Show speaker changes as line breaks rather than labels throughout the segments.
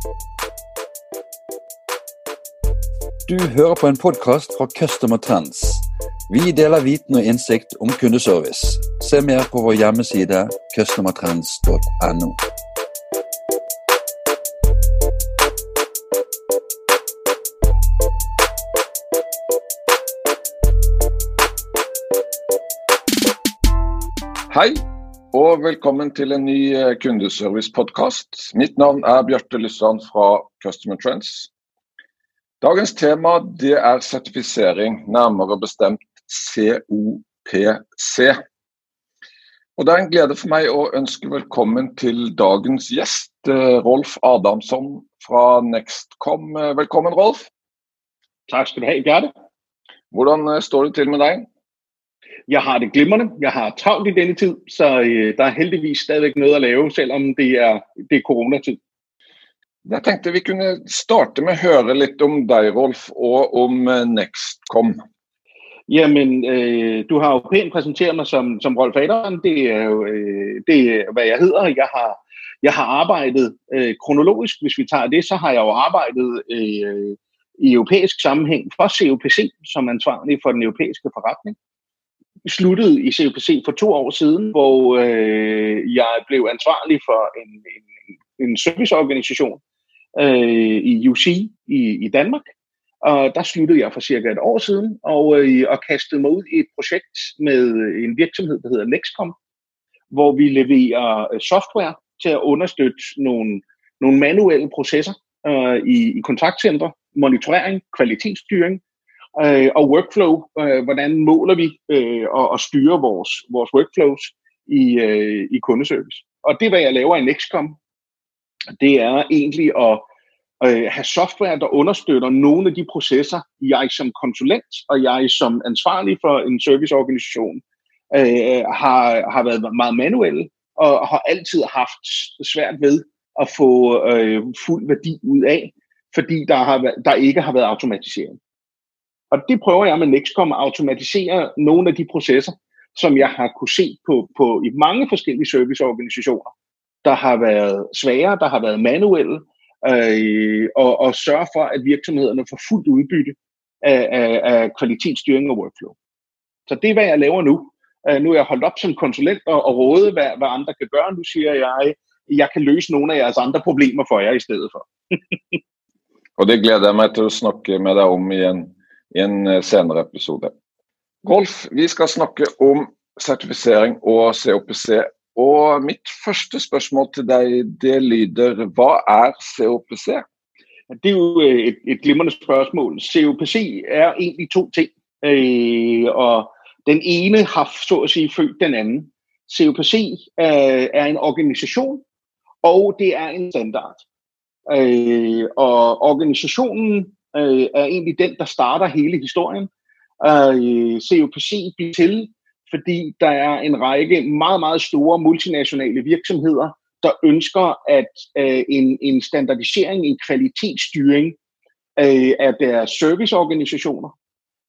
Du hører på en podcast fra Customer Trends. Vi deler viten og innsikt om kundeservice. Se mer på vår hjemmeside customertrends.no.
Hei, og velkommen til en ny eh, kundeservice-podkast. Mitt navn er Bjarte Lysand fra Customer Trends. Dagens tema det er sertifisering, nærmere bestemt COPC. Og Det er en glede for meg å ønske velkommen til dagens gjest, eh, Rolf Adamsson fra Nextcom. Eh, velkommen, Rolf.
Tak skal du have, Bjarte.
Hvordan står det til med deg?
Jeg har det glimrende. Jeg har travlt i denne tid, så øh, der er heldigvis stadigvæk noget at lave, selvom det er, det er coronatid.
Jeg tenkte vi kunne starte med å høre litt om deg, Rolf, og om øh, Nextcom.
Jamen, øh, du har jo pænt præsenteret mig som, som Rolf Aderen. Det er jo øh, det er, hvad jeg hedder. Jeg har, jeg har arbejdet øh, kronologisk. Hvis vi tager det, så har jeg jo arbejdet øh, i europæisk sammenhæng for COPC som ansvarlig for den europæiske forretning sluttede i CPC for to år siden, hvor øh, jeg blev ansvarlig for en, en, en serviceorganisation øh, i UC i, i Danmark. Og der sluttede jeg for cirka et år siden, og, øh, og kastede mig ud i et projekt med en virksomhed, der hedder Lexcom, hvor vi leverer øh, software til at understøtte nogle, nogle manuelle processer øh, i, i kontaktcentre, monitorering, kvalitetsstyring øh, og workflow. Øh, hvordan måler vi øh, og, og styrer vores, vores workflows i, øh, i kundeservice. Og det, hvad jeg laver i Nextcom, det er egentlig at øh, have software, der understøtter nogle af de processer, jeg som konsulent og jeg som ansvarlig for en serviceorganisation øh, har, har været meget manuelle og har altid haft svært ved at få øh, fuld værdi ud af, fordi der, har, der ikke har været automatisering. Og det prøver jeg med Nextcom at automatisere nogle af de processer, som jeg har kunne se på, på i mange forskellige serviceorganisationer, der har været svære, der har været manuelle, øh, og, og sørge for, at virksomhederne får fuldt udbytte af, af, af kvalitetsstyring og workflow. Så det er, hvad jeg laver nu. Øh, nu er jeg holdt op som konsulent og, og råde, hvad, hvad andre kan gøre. Nu siger jeg, jeg kan løse nogle af jeres andre problemer for jer i stedet for.
og det glæder jeg mig til at snakke med dig om igen i en eh, senere episode. Rolf, vi skal snakke om sertifisering og COPC. Og mitt første spørsmål til deg det lyder hva er COPC?
Det er jo eh, et, et glimrende spørsmål. COPC er egentlig to ting. Øh, og den ene har så at sige født den anden. COPC øh, er en organisation, og det er en standard. Øh, og organisationen øh, er egentlig den, der starter hele historien. Øh, COPC bliver til, fordi der er en række meget, meget store multinationale virksomheder, der ønsker at øh, en, en standardisering, en kvalitetsstyring øh, af deres serviceorganisationer.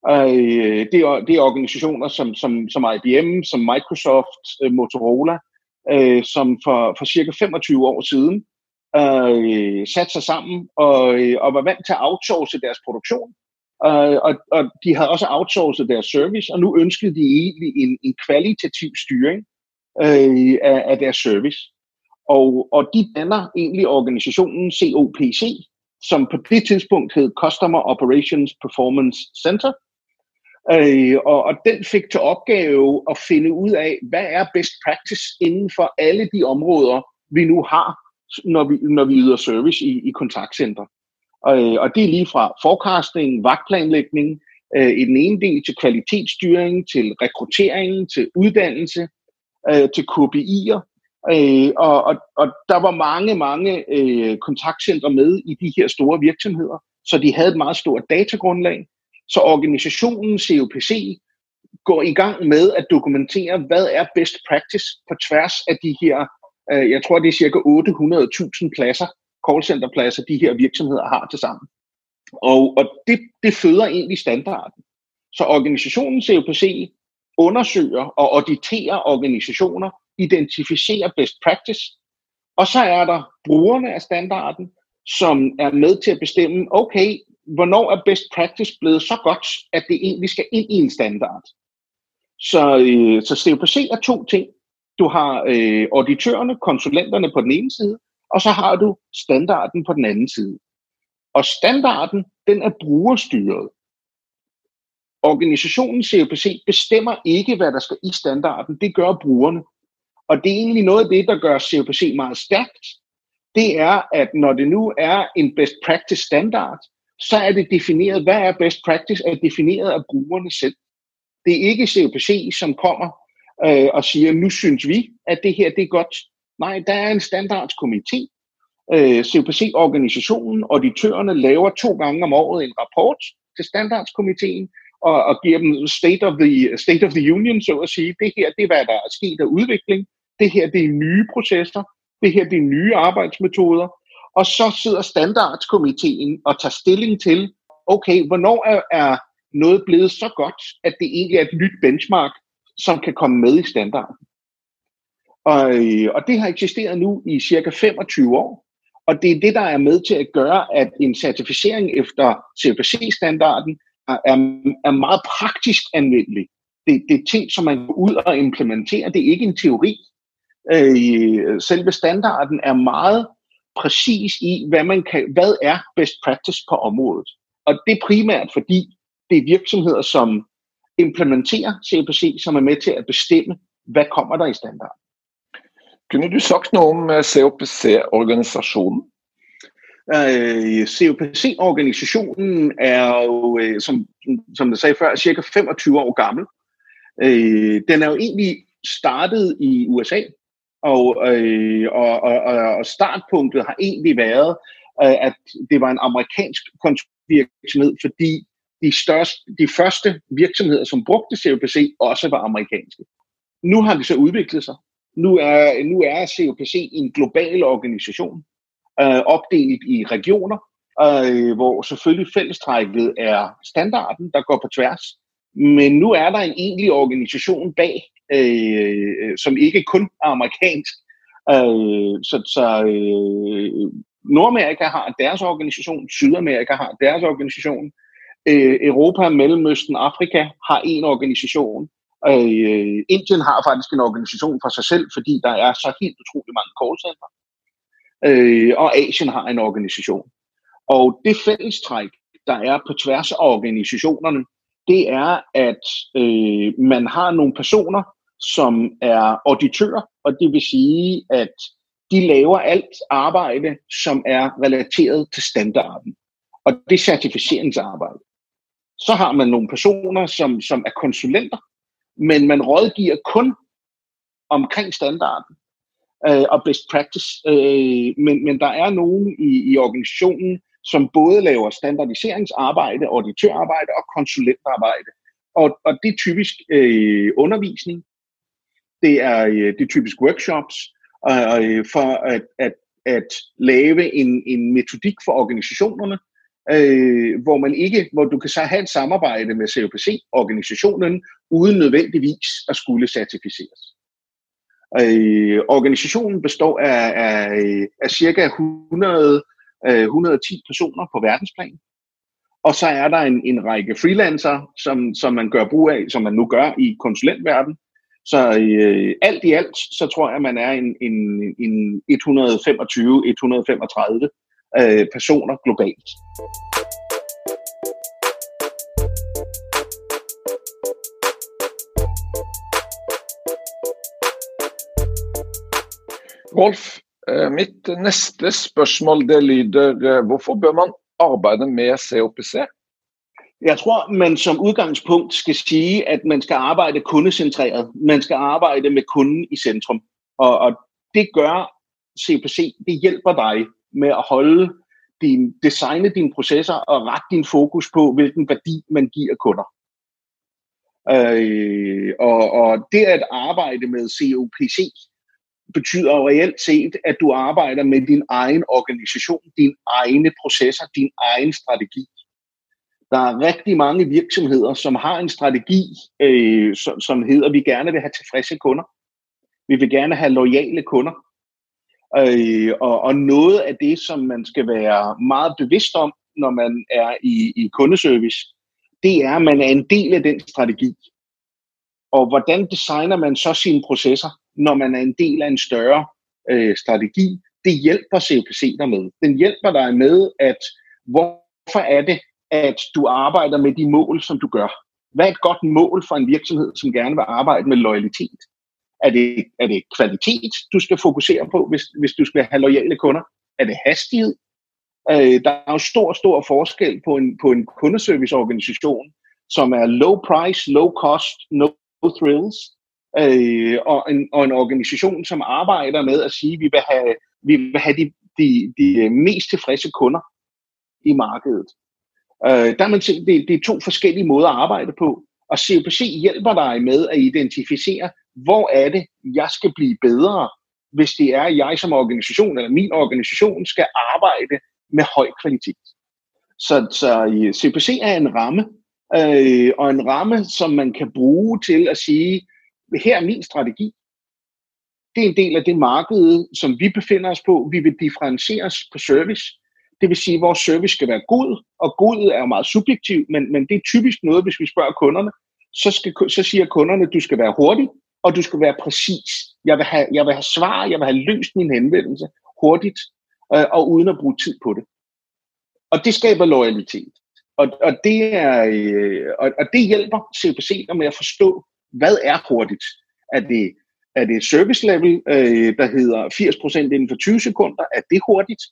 Øh, det, er, det er organisationer som, som, som IBM, som Microsoft, øh, Motorola, øh, som for, for cirka 25 år siden øh, sat sig sammen og, øh, og var vant til at outsource deres produktion. Øh, og, og de havde også outsourcet deres service, og nu ønskede de egentlig en, en kvalitativ styring øh, af, af deres service. Og, og de danner egentlig organisationen COPC, som på det tidspunkt hed Customer Operations Performance Center. Øh, og, og den fik til opgave at finde ud af, hvad er best practice inden for alle de områder, vi nu har når vi, når vi yder service i, i kontaktcenter. Og, øh, og det er lige fra forecasting, vagtplanlægning, øh, i den ene del til kvalitetsstyring, til rekruttering, til uddannelse, øh, til KPI'er. Øh, og, og, og der var mange, mange øh, kontaktcentre med i de her store virksomheder, så de havde et meget stort datagrundlag. Så organisationen COPC går i gang med at dokumentere, hvad er best practice på tværs af de her Øh, jeg tror, det er cirka 800.000 pladser, callcenterpladser, de her virksomheder har til sammen. Og, og det, det føder egentlig standarden. Så organisationen COPC undersøger og auditerer organisationer, identificerer best practice, og så er der brugerne af standarden, som er med til at bestemme, okay, hvornår er best practice blevet så godt, at det egentlig skal ind i en standard. Så, øh, så COPC er to ting. Du har øh, auditørerne, konsulenterne på den ene side, og så har du standarden på den anden side. Og standarden, den er brugerstyret. Organisationen COPC bestemmer ikke, hvad der skal i standarden. Det gør brugerne. Og det er egentlig noget af det, der gør COPC meget stærkt. Det er, at når det nu er en best practice standard, så er det defineret, hvad er best practice, er defineret af brugerne selv. Det er ikke COPC, som kommer øh, og siger, nu synes vi, at det her det er godt. Nej, der er en standardskomité. Øh, COPC-organisationen, auditørerne laver to gange om året en rapport til standardskomiteen, og, og giver dem state of, the, state of the union, så at sige. Det her, det er, hvad der er sket af udvikling. Det her, det er nye processer. Det her, det er nye arbejdsmetoder. Og så sidder standardskomiteen og tager stilling til, okay, hvornår er, er noget blevet så godt, at det egentlig er et nyt benchmark, som kan komme med i standarden. Og, øh, og det har eksisteret nu i cirka 25 år. Og det er det, der er med til at gøre, at en certificering efter CPC-standarden er, er meget praktisk anvendelig. Det, det er ting, som man går ud og implementerer. Det er ikke en teori. Øh, selve standarden er meget præcis i, hvad, man kan, hvad er best practice på området. Og det er primært fordi, det er virksomheder, som implementerer CPC, som er med til at bestemme, hvad kommer der i standard.
Kunne du sagt noget om COPC-organisationen?
Uh, COPC-organisationen er jo, uh, som, som jeg sagde før, cirka 25 år gammel. Uh, den er jo egentlig startet i USA, og, uh, og, og, og startpunktet har egentlig været, uh, at det var en amerikansk virksomhed, fordi de, største, de første virksomheder, som brugte COPC, også var amerikanske. Nu har det så udviklet sig. Nu er, nu er COPC en global organisation, øh, opdelt i regioner, øh, hvor selvfølgelig fællestrækket er standarden, der går på tværs. Men nu er der en egentlig organisation bag, øh, som ikke kun er amerikansk. Øh, så så øh, Nordamerika har deres organisation, Sydamerika har deres organisation, øh, Europa, Mellemøsten, Afrika har en organisation, øh, Indien har faktisk en organisation for sig selv, fordi der er så helt utrolig mange callcenter øh, og Asien har en organisation. Og det fællestræk, der er på tværs af organisationerne, det er, at øh, man har nogle personer, som er auditører, og det vil sige, at de laver alt arbejde, som er relateret til standarden. Og det er certificeringsarbejde. Så har man nogle personer, som, som er konsulenter, men man rådgiver kun omkring standarden øh, og best practice. Øh, men, men der er nogen i, i organisationen, som både laver standardiseringsarbejde, auditørarbejde og konsulentarbejde. Og, og det er typisk øh, undervisning, det er, øh, det er typisk workshops, øh, øh for at, at, at lave en, en metodik for organisationerne, øh, hvor man ikke, hvor du kan så have et samarbejde med COPC-organisationen, uden nødvendigvis at skulle certificeres. Øh, organisationen består af, af, af cirka 100, øh, 110 personer på verdensplan. Og så er der en, en række freelancer, som, som man gør brug af, som man nu gør i konsulentverdenen. Så øh, alt i alt, så tror jeg, at man er en, en, en 125-135 øh, personer globalt.
Rolf, eh, mitt næste spørgsmål det lyder, eh, hvorfor bør man arbejde med COPC?
Jeg tror, man som udgangspunkt skal sige, at man skal arbejde kundecentreret. Man skal arbejde med kunden i centrum. Og, og det gør CPC, det hjælper dig med at holde din, designe dine processer og rette din fokus på, hvilken værdi man giver kunder. Øh, og, og det at arbejde med COPC, betyder jo reelt set, at du arbejder med din egen organisation, dine egne processer, din egen strategi. Der er rigtig mange virksomheder, som har en strategi, øh, som, som hedder, at vi gerne vil have tilfredse kunder. Vi vil gerne have lojale kunder. Øh, og, og noget af det, som man skal være meget bevidst om, når man er i, i kundeservice, det er, at man er en del af den strategi. Og hvordan designer man så sine processer, når man er en del af en større øh, strategi? Det hjælper CPC dig med. Den hjælper dig med, at hvorfor er det, at du arbejder med de mål, som du gør? Hvad er et godt mål for en virksomhed, som gerne vil arbejde med loyalitet? Er det, er det kvalitet, du skal fokusere på, hvis, hvis du skal have lojale kunder? Er det hastighed? Øh, der er jo stor, stor forskel på en, på en kundeserviceorganisation, som er low price, low cost, no thrills, øh, og, en, og en organisation, som arbejder med at sige, at vi vil have, vi vil have de, de, de mest tilfredse kunder i markedet. Øh, der man se, det, det er to forskellige måder at arbejde på, og CPC hjælper dig med at identificere, hvor er det, jeg skal blive bedre, hvis det er, at jeg som organisation, eller min organisation, skal arbejde med høj kvalitet. Så, så øh, CPC er en ramme, øh, og en ramme, som man kan bruge til at sige, her er min strategi. Det er en del af det marked, som vi befinder os på. Vi vil differentiere os på service. Det vil sige, at vores service skal være god, og god er jo meget subjektiv, men, men det er typisk noget, hvis vi spørger kunderne, så, skal, så siger kunderne, at du skal være hurtig, og du skal være præcis. Jeg vil have, jeg vil have svar, jeg vil have løst min henvendelse hurtigt, øh, og uden at bruge tid på det. Og det skaber loyalitet. Og, og, det, er, øh, og, og det hjælper CPC'er med at forstå, hvad er hurtigt. Er det, er det service level, øh, der hedder 80% inden for 20 sekunder? Er det hurtigt?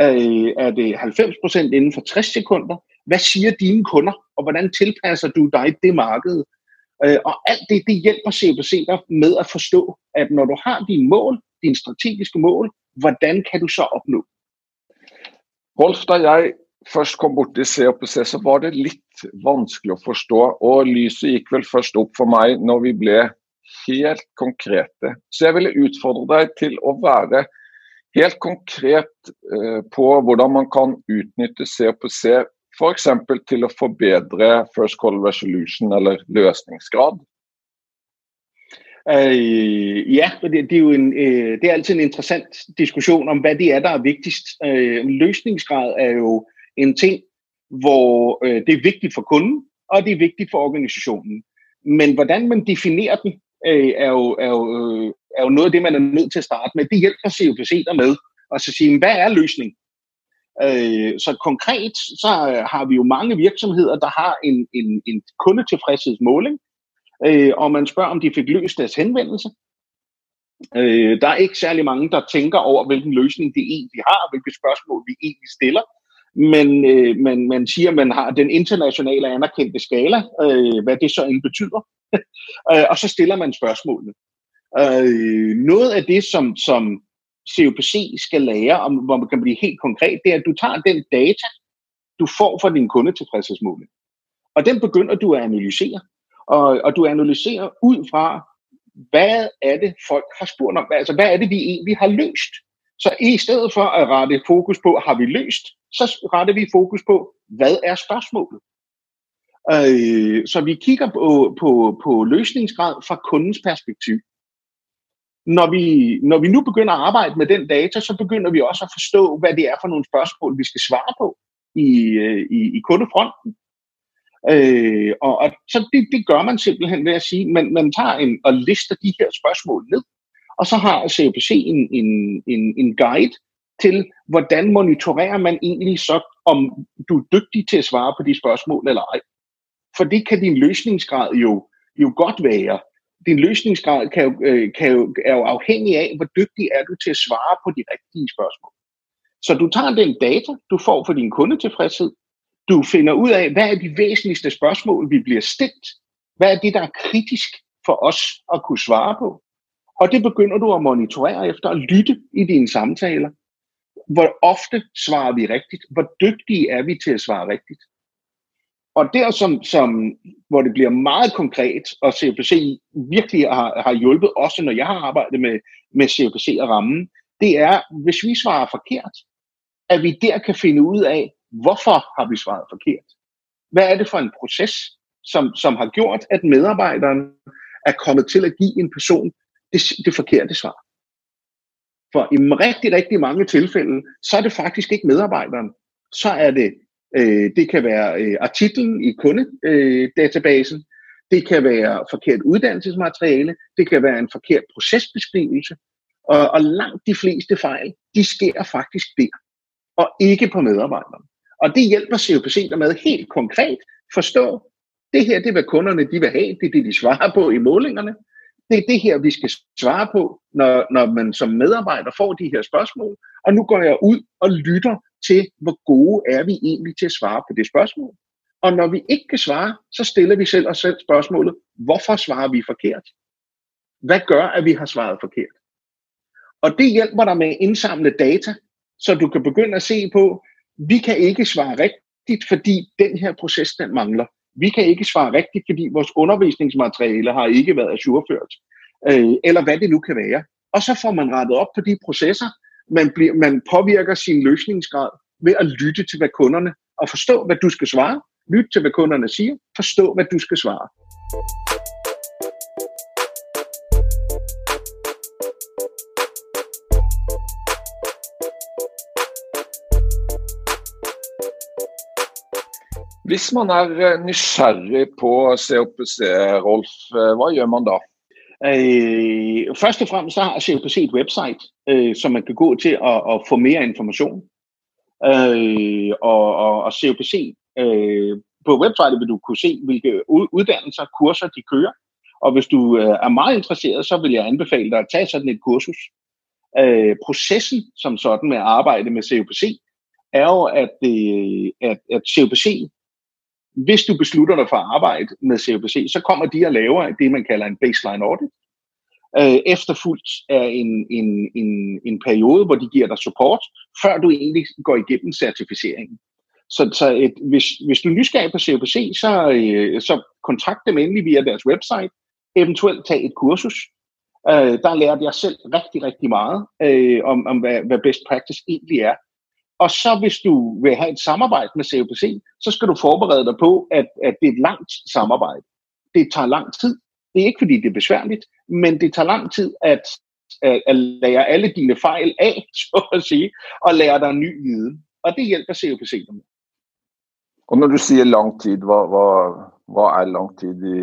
Øh, er det 90% inden for 60 sekunder? Hvad siger dine kunder, og hvordan tilpasser du dig det marked? Øh, og alt det, det hjælper CBC dig med at forstå, at når du har dine mål, dine strategiske mål, hvordan kan du så opnå?
Rolf, da jeg først kom bort til CPC, så var det lidt vanskelig at forstå, og lyset gik vel først op for mig, når vi blev helt konkrete. Så jeg ville udfordre dig til at være helt konkret eh, på hvordan man kan utnytte CPC for eksempel til at forbedre first call resolution eller løsningsgrad?
Øh, ja, det, det, er jo en, øh, det er altid en interessant diskussion om, hvad det er, der er vigtigst. Øh, løsningsgrad er jo en ting, hvor øh, det er vigtigt for kunden, og det er vigtigt for organisationen. Men hvordan man definerer den, øh, er, jo, er, jo, øh, er jo noget af det, man er nødt til at starte med. Det hjælper COPC der med at så sige, hvad er løsning? Øh, så konkret, så øh, har vi jo mange virksomheder, der har en, en, en kundetilfredshedsmåling, øh, og man spørger, om de fik løst deres henvendelse. Øh, der er ikke særlig mange, der tænker over, hvilken løsning de egentlig har, hvilke spørgsmål vi egentlig stiller. Men øh, man, man siger, at man har den internationale anerkendte skala, øh, hvad det så end betyder. øh, og så stiller man spørgsmålene. Øh, noget af det, som, som COPC skal lære, om, hvor man kan blive helt konkret, det er, at du tager den data, du får fra din kundetilfredshedsmåling, og den begynder du at analysere. Og, og du analyserer ud fra, hvad er det, folk har spurgt om? Altså, hvad er det, vi egentlig har løst? Så i stedet for at rette fokus på, har vi løst, så retter vi fokus på, hvad er spørgsmålet? Øh, så vi kigger på, på, på løsningsgrad fra kundens perspektiv. Når vi, når vi nu begynder at arbejde med den data, så begynder vi også at forstå, hvad det er for nogle spørgsmål, vi skal svare på i, øh, i, i kundefronten. Øh, og, og så det, det gør man simpelthen ved at sige, man, man tager en, og lister de her spørgsmål ned, og så har CPC en, en, en, en guide til, hvordan monitorerer man egentlig så, om du er dygtig til at svare på de spørgsmål eller ej. For det kan din løsningsgrad jo, jo godt være. Din løsningsgrad kan jo, øh, kan jo, er jo afhængig af, hvor dygtig er du til at svare på de rigtige spørgsmål. Så du tager den data, du får for din kundetilfredshed, du finder ud af, hvad er de væsentligste spørgsmål, vi bliver stillet, hvad er det, der er kritisk for os at kunne svare på. Og det begynder du at monitorere efter at lytte i dine samtaler. Hvor ofte svarer vi rigtigt? Hvor dygtige er vi til at svare rigtigt? Og der, som, som, hvor det bliver meget konkret, og CPC virkelig har, har hjulpet, også når jeg har arbejdet med, med CPC og rammen, det er, hvis vi svarer forkert, at vi der kan finde ud af, hvorfor har vi svaret forkert? Hvad er det for en proces, som, som har gjort, at medarbejderen er kommet til at give en person det, det forkerte svar. For i rigtig, rigtig mange tilfælde, så er det faktisk ikke medarbejderen. Så er det, øh, det kan være øh, artiklen i kundedatabasen, øh, det kan være forkert uddannelsesmateriale, det kan være en forkert procesbeskrivelse, og, og langt de fleste fejl, de sker faktisk der, og ikke på medarbejderen. Og det hjælper COPC der med helt konkret forstå, det her det er, hvad kunderne de vil have, det er det, de svarer på i målingerne. Det er det her, vi skal svare på, når, når man som medarbejder får de her spørgsmål. Og nu går jeg ud og lytter til, hvor gode er vi egentlig til at svare på det spørgsmål. Og når vi ikke kan svare, så stiller vi selv os selv spørgsmålet, hvorfor svarer vi forkert? Hvad gør, at vi har svaret forkert? Og det hjælper dig med at indsamle data, så du kan begynde at se på, vi kan ikke svare rigtigt, fordi den her proces den mangler. Vi kan ikke svare rigtigt, fordi vores undervisningsmateriale har ikke været ajourført. Øh, eller hvad det nu kan være. Og så får man rettet op på de processer. Man, bliver, man påvirker sin løsningsgrad ved at lytte til, hvad kunderne, og forstå, hvad du skal svare, Lyt til, hvad kunderne siger. Forstå, hvad du skal svare.
Hvis man er nysgerrig på COPC, eh, Rolf, eh, hvad gør man da?
Øh, først og fremmest så har COPC et website, øh, som man kan gå til at, at få mere information. Øh, og, og, og COPC Øh, på websitet vil du kunne se, hvilke uddannelser, kurser de kører. Og hvis du øh, er meget interesseret, så vil jeg anbefale dig at tage sådan et kursus. Øh, processen som sådan med at arbejde med COPC, er jo, at, øh, at, at COPC, hvis du beslutter dig for at arbejde med COPC, så kommer de og laver det, man kalder en baseline audit. Øh, efterfulgt af en, en, en, en periode, hvor de giver dig support, før du egentlig går igennem certificeringen. Så, så et, hvis, hvis du er nysgerrig på COPC, så, øh, så kontakt dem endelig via deres website. Eventuelt tag et kursus. Øh, der lærte jeg selv rigtig, rigtig meget øh, om, om hvad, hvad best practice egentlig er. Og så hvis du vil have et samarbejde med COPC, så skal du forberede dig på, at, at det er et langt samarbejde. Det tager lang tid. Det er ikke fordi, det er besværligt, men det tager lang tid at, at, at lære alle dine fejl af, så at sige, og lære dig ny viden. Og det hjælper COPC med.
Og når du siger lang tid, hvad, hvad, hvad er lang tid i?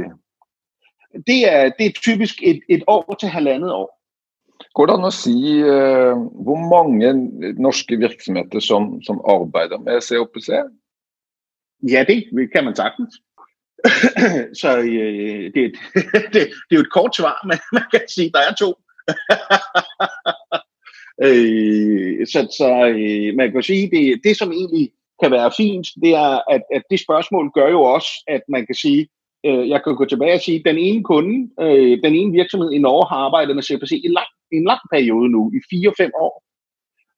Det er, det er typisk et, et år til halvandet år.
Går det an å si uh, hvor mange norske virksomheter som, som arbeider med COPC?
Ja, det kan man sagtens. så uh, det, det, det er jo et kort svar, men man kan sige, der er to. øh, så så øh, man kan sige, det, det som egentlig kan være fint, det er, at, at det spørgsmål gør jo også, at man kan sige, øh, jeg kan gå tilbage og sige, at den ene kunde, øh, den ene virksomhed i Norge har arbejdet med CPC i, lang, en lang periode nu, i 4-5 år,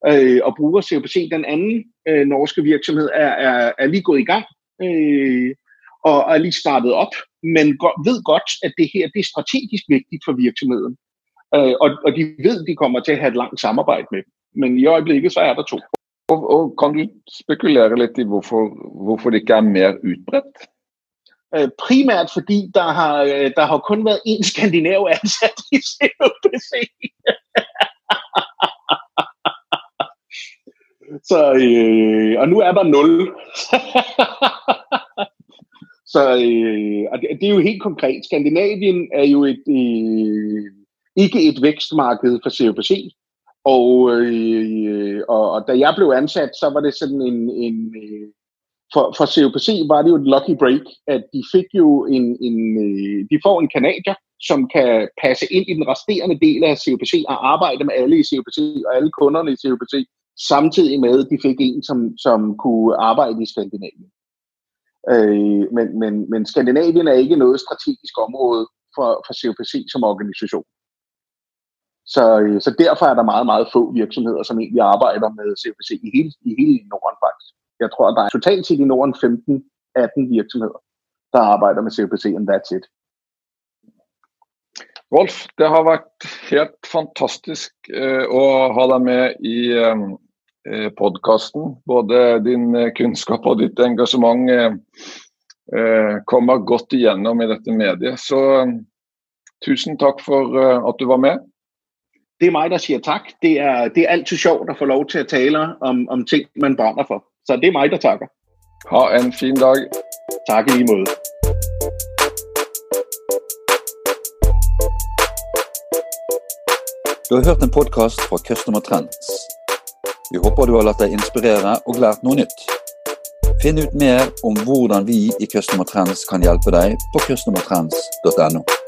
øh, og bruger CPC. Den anden øh, norske virksomhed er, er, er lige gået i gang, øh, og er lige startet op, men ved godt, at det her det er strategisk vigtigt for virksomheden. Øh, og, og de ved, at de kommer til at have et langt samarbejde med dem. Men i øjeblikket, så er der to.
Og, og kan du spekulere lidt i, hvorfor, hvorfor det ikke er mere udbredt?
Øh, primært fordi, der har, øh, der har kun været én skandinav ansat i COPC. Så, øh, og nu er der nul. Så øh, og det, det er jo helt konkret. Skandinavien er jo et, øh, ikke et vækstmarked for COPC. Og, øh, øh, og, og da jeg blev ansat, så var det sådan en, en øh, for, for COPC var det jo et lucky break, at de fik jo en, en øh, de får en kanadier, som kan passe ind i den resterende del af COPC og arbejde med alle i COPC og alle kunderne i COPC, samtidig med, at de fik en, som, som kunne arbejde i Skandinavien. Øh, men, men, men Skandinavien er ikke noget strategisk område for, for COPC som organisation. Så, øh, så derfor er der meget, meget få virksomheder, som egentlig arbejder med COPC i hele, i hele Norden faktisk. Jeg tror, at der er totalt set i Norden 15-18 virksomheder, der arbejder med CFC, and that's it.
Rolf, det har været helt fantastisk uh, at have dig med i uh, podcasten. Både din uh, kunskap og dit engagement uh, kommer godt igennem i dette mediet. Så uh, tusen tak for uh, at du var med.
det er mig, der siger tak. Det er, det er altid sjovt at få lov til at tale om, om ting, man brænder for. Så det er mig, der takker.
Ha en fin dag.
Tak i lige måde.
Du har hørt en podkast fra Customer Trends. Vi håper du har latt deg inspirere og lært noe nytt. Finn ut mer om hvordan vi i Customer Trends kan hjelpe deg på customertrends.no.